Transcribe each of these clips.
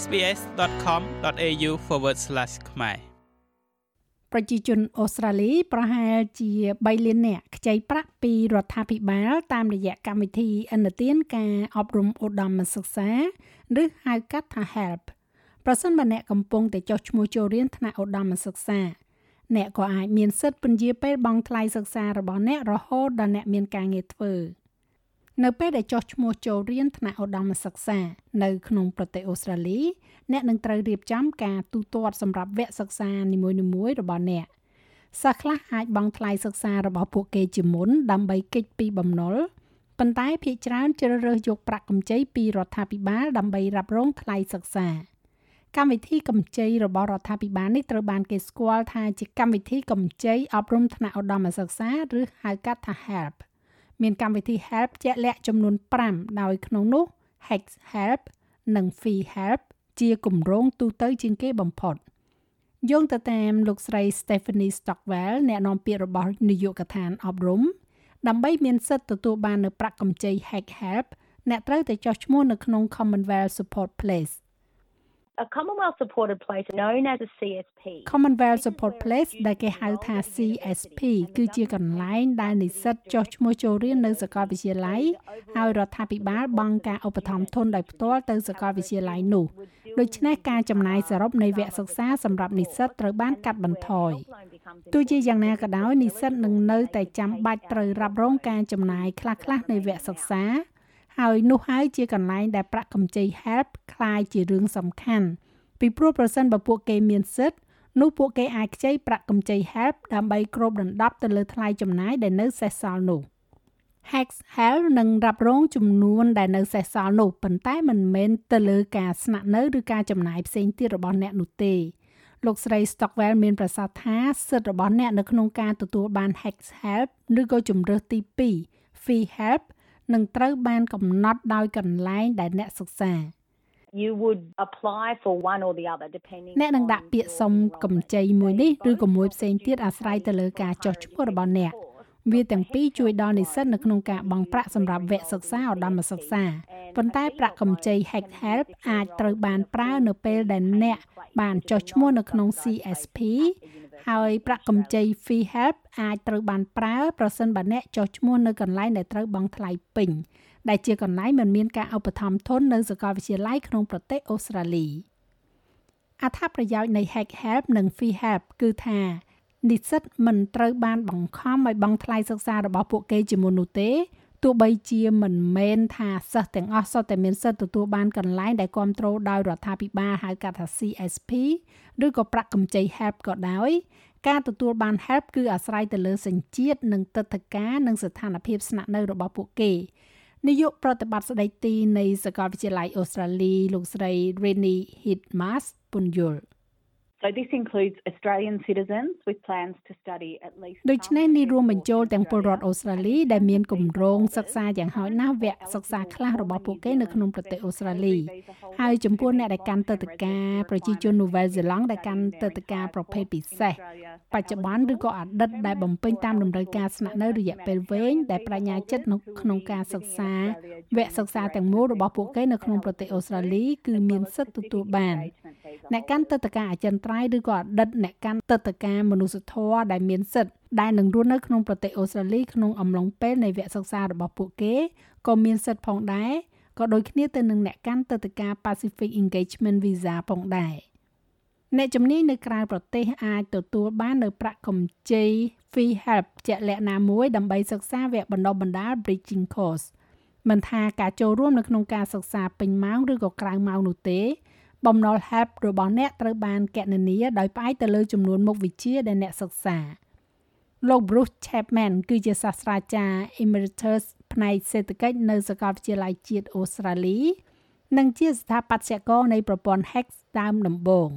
sbs.com.au/ ខ្មែរប្រជាជនអូស្ត្រាលីប្រហែលជា3លាននាក់ខ្ចីប្រាក់ពីរដ្ឋាភិបាលតាមរយៈកម្មវិធីអនុទានការអប់រំឧត្តមសិក្សាឬហៅកាត់ថា HELP ប្រសិនបើអ្នកកំពុងតែចុះឈ្មោះចូលរៀនថ្នាក់ឧត្តមសិក្សាអ្នកក៏អាចមានសិទ្ធិពន្យាពេលបង់ថ្លៃសិក្សារបស់អ្នករហូតដល់អ្នកមានការងារធ្វើ។ នៅពេលដែលចោះឈ្មោះចូលរៀនថ្នាក់ឧត្តមសិក្សា នៅក្នុងប្រទេសអូស្ត្រាលីអ្នកនឹងត្រូវរៀបចំការទូទាត់សម្រាប់វគ្គសិក្សានីមួយៗរបស់អ្នកសិស្សខ្លះអាចបង់ថ្លៃសិក្សារបស់ពួកគេជាមុនដើម្បីគេចពីបំណុលប៉ុន្តែភាគច្រើនជ្រើសរើសយកប្រាក់កម្ចីពីរដ្ឋាភិបាលដើម្បីរ៉ាប់រងថ្លៃសិក្សាកម្មវិធីកម្ចីរបស់រដ្ឋាភិបាលនេះត្រូវបានគេស្គាល់ថាជាកម្មវិធីកម្ចីអប់រំថ្នាក់ឧត្តមសិក្សាឬហៅកាត់ថា HELP មានកម្មវិធី Help ជាក់លាក់ចំនួន5ដោយក្នុងនោះ Hex Help និង Fee Help ជាគម្រោងទូទៅជាងគេបំផុតយោងទៅតាមលោកស្រី Stephanie Stockwell អ្នកនាំពាក្យរបស់នាយកដ្ឋានអប់រំដើម្បីមានសិទ្ធិទទួលបាននូវប្រាក់កម្ចី Hex Help អ្នកត្រូវតែចុះឈ្មោះនៅក្នុង Commonwealth Support Place a Commonwealth supported place known as a CSP Commonwealth Support Place ដែលគេហៅថា CSP គឺជាកន្លែងដែលនិស្សិតចុះឈ្មោះចូលរៀននៅសាកលវិទ្យាល័យហើយរដ្ឋាភិបាលបង់ការឧបត្ថម្ភទុនដោយផ្ទាល់ទៅសាកលវិទ្យាល័យនោះដូច្នេះការចំណាយសរុបនៃវគ្គសិក្សាសម្រាប់និស្សិតត្រូវបានកាត់បន្ថយទោះជាយ៉ាងណាក៏ដោយនិស្សិតនឹងនៅតែចាំបាច់ត្រូវរ៉ាប់រងការចំណាយខ្លះៗនៃវគ្គសិក្សា ហើយនោះហើយជាកន្លែងដែលប្រាក់កម្ចី help คล้ายជារឿងសំខាន់ពីព្រោះប្រសិនបើពួកគេមានសិទ្ធិនោះពួកគេអាចខ្ចីប្រាក់កម្ចី help ដើម្បីគ្របដណ្ដប់ទៅលើថ្លៃចំណាយដែលនៅសេសសល់នោះ Hex Help នឹងរ៉ាប់រងចំនួនដែលនៅសេសសល់នោះប៉ុន្តែមិនមែនទៅលើការស្នាក់នៅឬការចំណាយផ្សេងទៀតរបស់អ្នកនោះទេលោកស្រី Stockwell មានប្រសាសន៍ថាសិទ្ធិរបស់អ្នកនៅក្នុងការទទួលបាន Hex Help ឬក៏ជំរើសទី2 Fee Help នឹងត្រូវបានកំណត់ដោយកន្លែងដែលអ្នកសិក្សា you would apply for one or the other depending អ្នកនឹងដាក់ពាក្យសុំកម្ចីមួយនេះឬក៏មួយផ្សេងទៀតអាស្រ័យទៅលើការចុះឈ្មោះរបស់អ្នកវាទាំងពីរជួយដល់និស្សិតនៅក្នុងការបង់ប្រាក់សម្រាប់វគ្គសិក្សាឧត្តមសិក្សាប៉ុន្តែប្រាក់កម្ចី Hack Help អាចត្រូវបានប្រើនៅពេលដែលអ្នកបានចុះឈ្មោះនៅក្នុង CSP ហើយប្រាក់កម្ចី Fee Help អាចត្រូវបានប្រើប្រសិនបើអ្នកចុះឈ្មោះនៅកន្លែងដែលត្រូវបង់ថ្លៃពេញដែលជាកន្លែងមិនមានការឧបត្ថម្ភធននៅសាកលវិទ្យាល័យក្នុងប្រទេសអូស្ត្រាលីអត្ថប្រយោជន៍នៃ Hack Help និង Fee Help គឺថានិស្សិតមិនត្រូវបានបង្ខំឲ្យបង់ថ្លៃសិក្សារបស់ពួកគេជាមុននោះទេ ទោះបីជាមិនមែនថាសិស្សទាំងអស់សុទ្ធតែមានសិទ្ធិទទួលបានកន្លែងដែលគ្រប់គ្រងដោយរដ្ឋាភិបាលហៅកាត់ថា CSP ឬក៏ប្រាក់កម្ចី HELP ក៏ដោយការទទួលបាន HELP គឺអាស្រ័យទៅលើសញ្ជាតិនិងទឹកធការនិងស្ថានភាពស្នាក់នៅរបស់ពួកគេនាយកប្រតិបត្តិស្ដីទីនៃសាកលវិទ្យាល័យអូស្ត្រាលីលោកស្រី Rennie Hitmas ពន្យល់ ដូច្នេះនេះរួមបញ្ចូលទាំងពលរដ្ឋអូស្ត្រាលីដែលមានគម្រោងសិក្សាយ៉ាងហោចណាស់វគ្គសិក្សាខ្លះរបស់ពួកគេនៅក្នុងប្រទេសអូស្ត្រាលីហើយចំពោះអ្នកដែលកាន់ទឹកតការប្រជាជននូវែលសេឡង់ដែលកាន់ទឹកតការប្រភេទពិសេសបច្ចុប្បន្នឬក៏អតីតដែលបំពេញតាមតម្រូវការស្នាក់នៅរយៈពេលវែងដែលបញ្ញាចិត្តនៅក្នុងការសិក្សាវគ្គសិក្សាទាំងមូលរបស់ពួកគេនៅក្នុងប្រទេសអូស្ត្រាលីគឺមានសិទ្ធិទទួលបាន អ្នកកាន់ទឹកតការអចិន្ត្រត្រៃយ៍ឬក៏អតីតអ្នកកាន់ទឹកតការមនុស្សធម៌ដែលមានសិទ្ធិដែលនឹងរស់នៅក្នុងប្រទេសអូស្ត្រាលីក្នុងអំឡុងពេលនៃវគ្គសិក្សារបស់ពួកគេក៏មានសិទ្ធិផងដែរក៏ដូចគ្នាទៅនឹងអ្នកកាន់ទឹកតការ Pacific Engagement Visa ផងដែរអ្នកជំនាញនៅក្រៅប្រទេសអាចទទួលបាននៅប្រាក់កម្ចី Fee Help ជាក់លាក់ណាមួយដើម្បីសិក្សាវគ្គបណ្ដុះបណ្ដាល Bridging Course មិនថាការចូលរួមនៅក្នុងការសិក្សាពេញម៉ោងឬក៏ក្រៅម៉ោងនោះទេ បំណុល HELP របស់អ្នកត្រូវបានកណនាដោយផ្អែកទៅលើចំនួនមុខវិជ្ជាដែលអ្នកសិក្សាលោក Bruce Chapman គឺជាសាស្ត្រាចារ្យ Emeritus ផ្នែកសេដ្ឋកិច្ចនៅសាកលវិទ្យាល័យជាតិអូស្ត្រាលី និងជាស្ថាបត្យករនៃប្រព័ន្ធ HEX ដើមដំបូង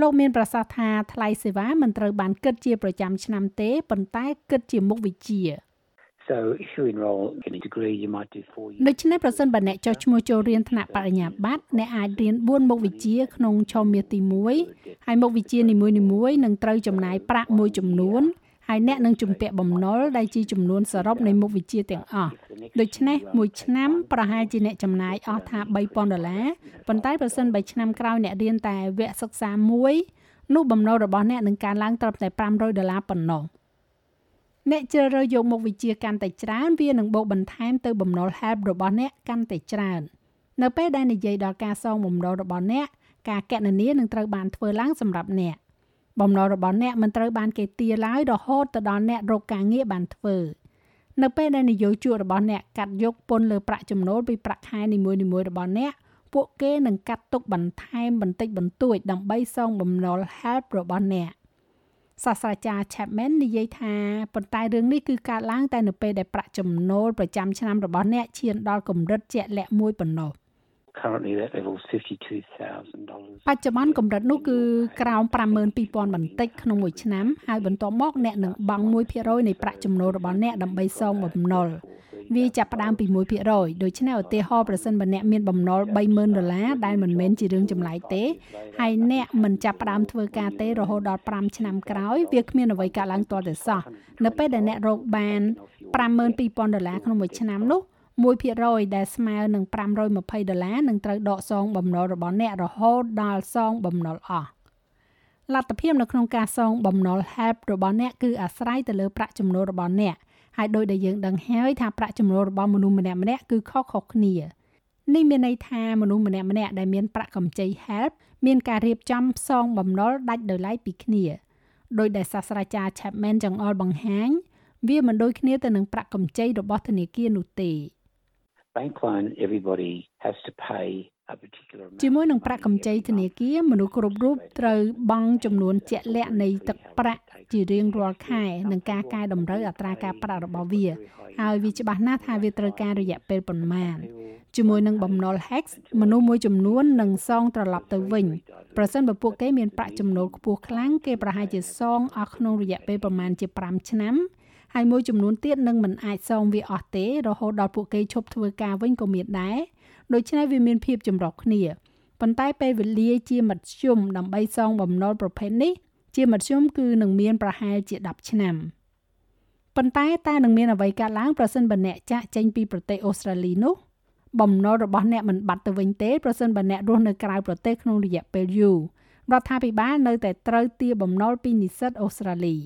លោកមានប្រសាសន៍ថាថ្លៃសេវាមិនត្រូវបានគិតជាប្រចាំឆ្នាំទេប៉ុន្តែគិតជាមុខវិជ្ជា So if you enroll in a degree you might do 4 years ដូច្នេះប្រសិនបើអ្នកចុះឈ្មោះចូលរៀនថ្នាក់បរិញ្ញាបត្រអ្នកអាចរៀន4មុខវិជ្ជាក្នុងឆមាសទី1ហើយមុខវិជ្ជានីមួយៗនឹងត្រូវចំណាយប្រាក់មួយចំនួនហហើយអ្នកនឹងជំពាក់បំណុលដែលជាចំនួនសរុបនៃមុខវិជ្ជាទាំងអស់ដូច្នេះមួយឆ្នាំប្រហែលជាអ្នកចំណាយអស់ថា3000ដុល្លារប៉ុន្តែប្រសិនបើឆ្នាំក្រោយអ្នករៀនតែវគ្គសិក្សាមួយនោះបំណុលរបស់អ្នកនឹងកើនឡើងត្រឹមតែ500ដុល្លារប៉ុណ្ណោះ អ្នកជ្រើសរើសយកមុខវិជ្ជាកាន់តែច្រើនវានឹងបូកបន្ថែមទៅបំណុល help របស់អ្នកកាន់តែច្រើន នៅពេលដែលនិយាយដល់ការសងបំណុលរបស់អ្នកការកណនានឹងត្រូវបានធ្វើឡើងសម្រាប់អ្នកបំណុលរបស់អ្នកមិនត្រូវបានគេទារឡើយរហូតទៅដល់អ្នករកការងារបានធ្វើនៅពេលដែលនយោជករបស់អ្នកកាត់យកពន្ធលើប្រាក់ចំណូលពីប្រាក់ខែនីមួយៗរបស់អ្នកពួកគេនឹងកាត់ទុកបន្ថែមបន្តិចបន្តួចដើម្បីសងបំណុល help របស់អ្នក សាស្ត្រាចារ្យ Chapman និយាយថាប៉ុន្តែរឿងនេះគឺកើតឡើងតែនៅពេលដែលប្រាក់ចំណូលប្រចាំឆ្នាំរបស់អ្នកឈានដល់កម្រិតជាក់លាក់មួយប៉ុណ្ណោះ currently that level is $52,000. បច្ចុប្បន្នកម្រិតនោះគឺក្រោម52,000បន្តិចក្នុងមួយឆ្នាំហើយបន្ទាប់មកអ្នកនឹងបង់1%នៃប្រាក់ចំណូលរបស់អ្នកដើម្បីសងបំណុល វាចាប់ផ្ដើមពី1%ដូច្នេះឧទាហរណ៍ប្រសិនបើអ្នកមានបំណុល30,000ដុល្លារដែលមិនមែនជារឿងចម្លែកទេហើយអ្នកមិនចាប់ផ្ដើមធ្វើការទេរហូតដល់5ឆ្នាំក្រោយវាគ្មានអ្វីកើតឡើងទាល់តែសោះនៅពេលដែលអ្នករកបាន52,000ដុល្លារក្នុងមួយឆ្នាំនោះ1%ដែលស្មើនឹង520ដុល្លារនឹងត្រូវដកសងបំណុលរបស់អ្នករហូតដល់សងបំណុលអស់លទ្ធភាពនៅក្នុងការសងបំណុល help របស់អ្នកគឺអាស្រ័យទៅលើប្រាក់ចំណូលរបស់អ្នក ហើយដោយដែលយើងដឹងហើយថាប្រាក់ចំណូលរបស់មនុស្សម្នាក់ម្នាក់គឺខុសៗគ្នានេះមានន័យថាមនុស្សម្នាក់ម្នាក់ដែលមានប្រាក់កម្ចី help មានការរៀបចំសងបំណុលដាច់ដោយឡែកពីគ្នាដោយដែលសាស្ត្រាចារ្យ Chapman ចង្អុលបង្ហាញវាមិនដូចគ្នាទៅនឹងប្រាក់កម្ចីរបស់ធនាគារនោះទេ bank loan, everybody has to pay ជាមួយនឹងប្រាក់កម្ចីធនាគារមនុស្សគ្រប់រូបត្រូវបង់ចំនួនជាក់លាក់នៃទឹកប្រាក់ ជារៀងរាល់ខែនឹងការកែតម្រូវអត្រាការប្រាក់របស់វាហើយវាច្បាស់ណាស់ថាវាត្រូវការរយៈពេលប៉ុន្មានជាមួយនឹងបំណុល Hex មនុស្សមួយចំនួននឹងសងត្រឡប់ទៅវិញប្រសិនបើពួកគេមានប្រាក់ចំណូលខ្ពស់ខ្លាំងគេប្រហែលជាសងអស់ក្នុងរយៈពេលប្រមាណជា5ឆ្នាំហើយមួយចំនួនទៀតនឹងមិនអាចសងវាអស់ទេរហូតដល់ពួកគេឈប់ធ្វើការវិញក៏មានដែរដូច្នេះវាមានភាពចម្រុះគ្នាប៉ុន្តែពេលវេលាជាមធ្យមដើម្បីសងបំណុលប្រភេទនេះ ជាមធ្យមគឺនឹងមានប្រហែលជា10ឆ្នាំប៉ុន្តែតើនឹងមានអ្វីកើតឡើងប្រសិនបើអ្នកចាក់ចេញពីប្រទេសអូស្ត្រាលីនោះបំណុលរបស់អ្នកមិនបាត់ទៅវិញទេប្រសិនបើអ្នករស់នៅក្រៅប្រទេសក្នុងរយៈពេលយូររដ្ឋាភិបាលនៅតែត្រូវទារបំណុលពីនិស្សិតអូស្ត្រាលី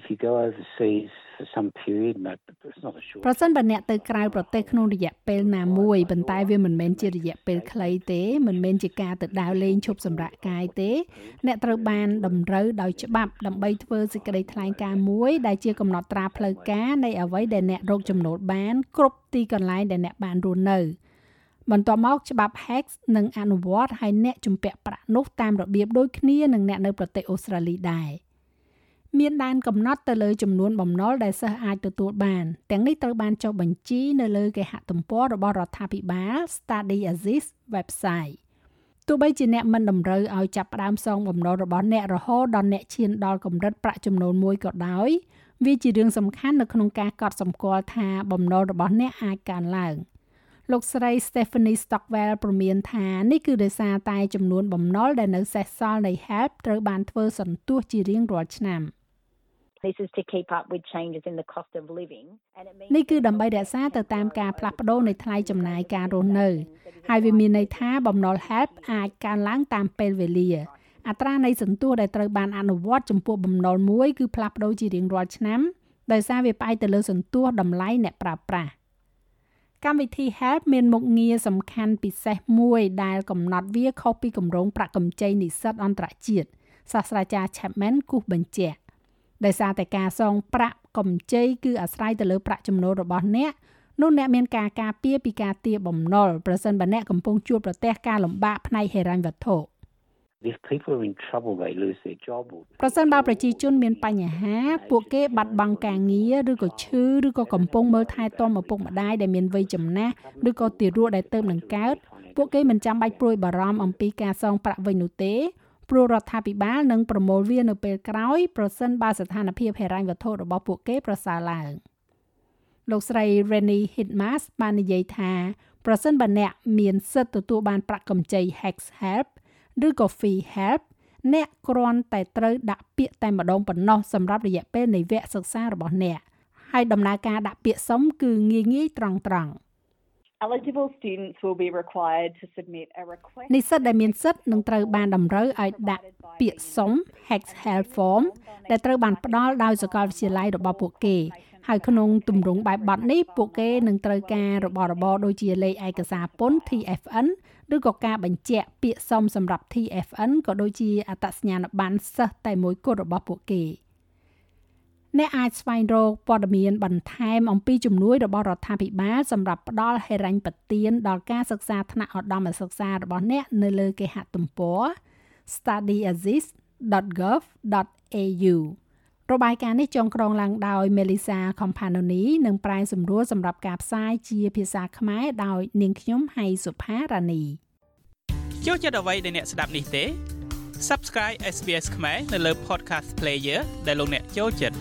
If you go overseas for some period but it's not a short ប្រសិនបើអ្នកទៅក្រៅប្រទេសក្នុងរយៈពេលណាមួយប៉ុន្តែវាមិនមែនជារយៈពេលខ្លីទេមិនមែនជាការទៅដើរលេងឈប់សម្រាកកាយទេ អ្នកត្រូវបានតម្រូវដោយច្បាប់ដើម្បីធ្វើសេចក្តីថ្លែងការណ៍មួយដែលជាកំណត់ត្រាផ្លូវការនៃអ្វីដែលអ្នករកចំណូលបាន គ្រប់ទីកន្លែងដែលអ្នកបានរស់នៅបន្ទាប់មកច្បាប់ Hex នឹងអនុវត្តឲ្យអ្នកជំពាក់ប្រាក់នោះតាមរបៀបដូចគ្នានឹងអ្នកនៅប្រទេសអូស្ត្រាលីដែរ។ មានដែនកំណត់ទៅលើចំនួនបំណុលដែលសិស្សអាចទទួលបានទាំងនេះត្រូវបានចុះបញ្ជីនៅលើគេហទំព័ររបស់រដ្ឋាភិបាល Study Aziz website ទោះបីជាអ្នកមិនតម្រូវឲ្យចាប់ផ្ដើមសងបំណុលរបស់អ្នករហូតដល់អ្នកឈានដល់កម្រិតប្រាក់ចំណូលមួយក៏ដោយវាជារឿងសំខាន់នៅក្នុងការកត់សម្គាល់ថាបំណុលរបស់អ្នកអាចកើនឡើង លោកស្រី Stephanie Stockwell ព្រមានថានេះគឺដោយសារតែចំនួនបំណុលដែលនៅសេសសល់នៃ HELP ត្រូវបានធ្វើសន្ទុះជារៀងរាល់ឆ្នាំ។ This is to keep up with changes in the cost of living and it means នេះគឺដើម្បីរក្សាទៅតាមការផ្លាស់ប្ដូរនៃថ្លៃចំណាយការរស់នៅ ហើយវាមានន័យថាបំណុល HELP អាចកើនឡើងតាមពេលវេលាអត្រានៃសន្ទុះដែលត្រូវបានអនុវត្តចំពោះបំណុលមួយគឺផ្លាស់ប្ដូរជារៀងរាល់ឆ្នាំដោយសារវាផ្អែកទៅលើសន្ទុះតម្លៃអ្នកប្រើប្រាស់ កម្មវិធី Help មានមុខងារសំខាន់ពិសេសមួយដែលកំណត់វាខុសពីគម្រោងប្រាក់កម្ចីនិស្សិតអន្តរជាតិសាស្ត្រាចារ្យ Chapman គូសបញ្ជាក់ដោយសារតែការសងប្រាក់កម្ចីគឺអាស្រ័យទៅលើប្រាក់ចំណូលរបស់អ្នកនោះអ្នកមានការការពារពីការទារបំណុលប្រសិនបើអ្នកកំពុងជួបប្រទះការលំបាកផ្នែកហិរញ្ញវត្ថុ ប្រសិនបើប្រជាជនមានបញ្ហា ពួកគេបាត់បង់ការងារឬក៏ឈឺឬក៏កំពុងមើលថែទាំឪពុកម្ដាយដែលមានវ័យចំណាស់ឬក៏ទារកដែលទៅនឹងកើតពួកគេមិនចាំបាច់ព្រួយបារម្ភអំពីការសងប្រាក់វិញនោះទេព្រោះរដ្ឋាភិបាលនឹងប្រមូលវានៅពេលក្រោយប្រសិនបើស្ថានភាពហិរញ្ញវត្ថុរបស់ពួកគេប្រសើរឡើងលោកស្រី Renny Hitmas បាននិយាយថាប្រសិនបើអ្នកមានសិទ្ធិទទួលបានប្រាក់កម្ចី Hex Help ឬក៏ Fee Help អ្នកគ្រាន់តែត្រូវដាក់ពាក្យតែម្ដងប៉ុណ្ណោះសម្រាប់រយៈពេលនៃវគ្គសិក្សារបស់អ្នកហើយដំណើរការដាក់ពាក្យសុំគឺងាយងាយត្រង់ត្រង់ Eligible students will be required to submit a request និស្សិតដែលមានសិទ្ធិនឹងត្រូវបានតម្រូវឲ្យដាក់ពាក្យសុំ Hex Help Form ដែលត្រូវបានផ្ដល់ដោយសាកលវិទ្យាល័យរបស់ពួកគេហើយក្នុងទម្រង់បែបបទនេះពួកគេនឹងត្រូវការរបស់របរដូចជាលេខឯកសារពន្ធ TFN ឬក៏ការបញ្ជាក់ពាក្យសុំសម្រាប់ TFN ក៏ដូចជាអត្តសញ្ញាណប័ណ្ណសិស្សតែមួយគត់របស់ពួកគេអ្នកអាចស្វែងរកព័ត៌មានបន្ថែមអំពីជំនួយរបស់រដ្ឋាភិបាលសម្រាប់ផ្ដល់ហិរញ្ញប្បទានដល់ការសិក្សាថ្នាក់ឧត្តមសិក្សារបស់អ្នកនៅលើគេហទំព័រ studyassist.gov.au របាយការណ៍នេះចងក្រងឡើងដោយ Melissa Companoni និងប្រែសម្រួលសម្រាប់ការផ្សាយជាភាសាខ្មែរដោយនាងខ្ញុំហៃសុផារ៉ានីចូលចិត្តអ្វីដែលអ្នកស្ដាប់នេះទេ Subscribe SBS ខ្មែរនៅលើ Podcast Player ដែលលោកអ្នកចូលចិត្ត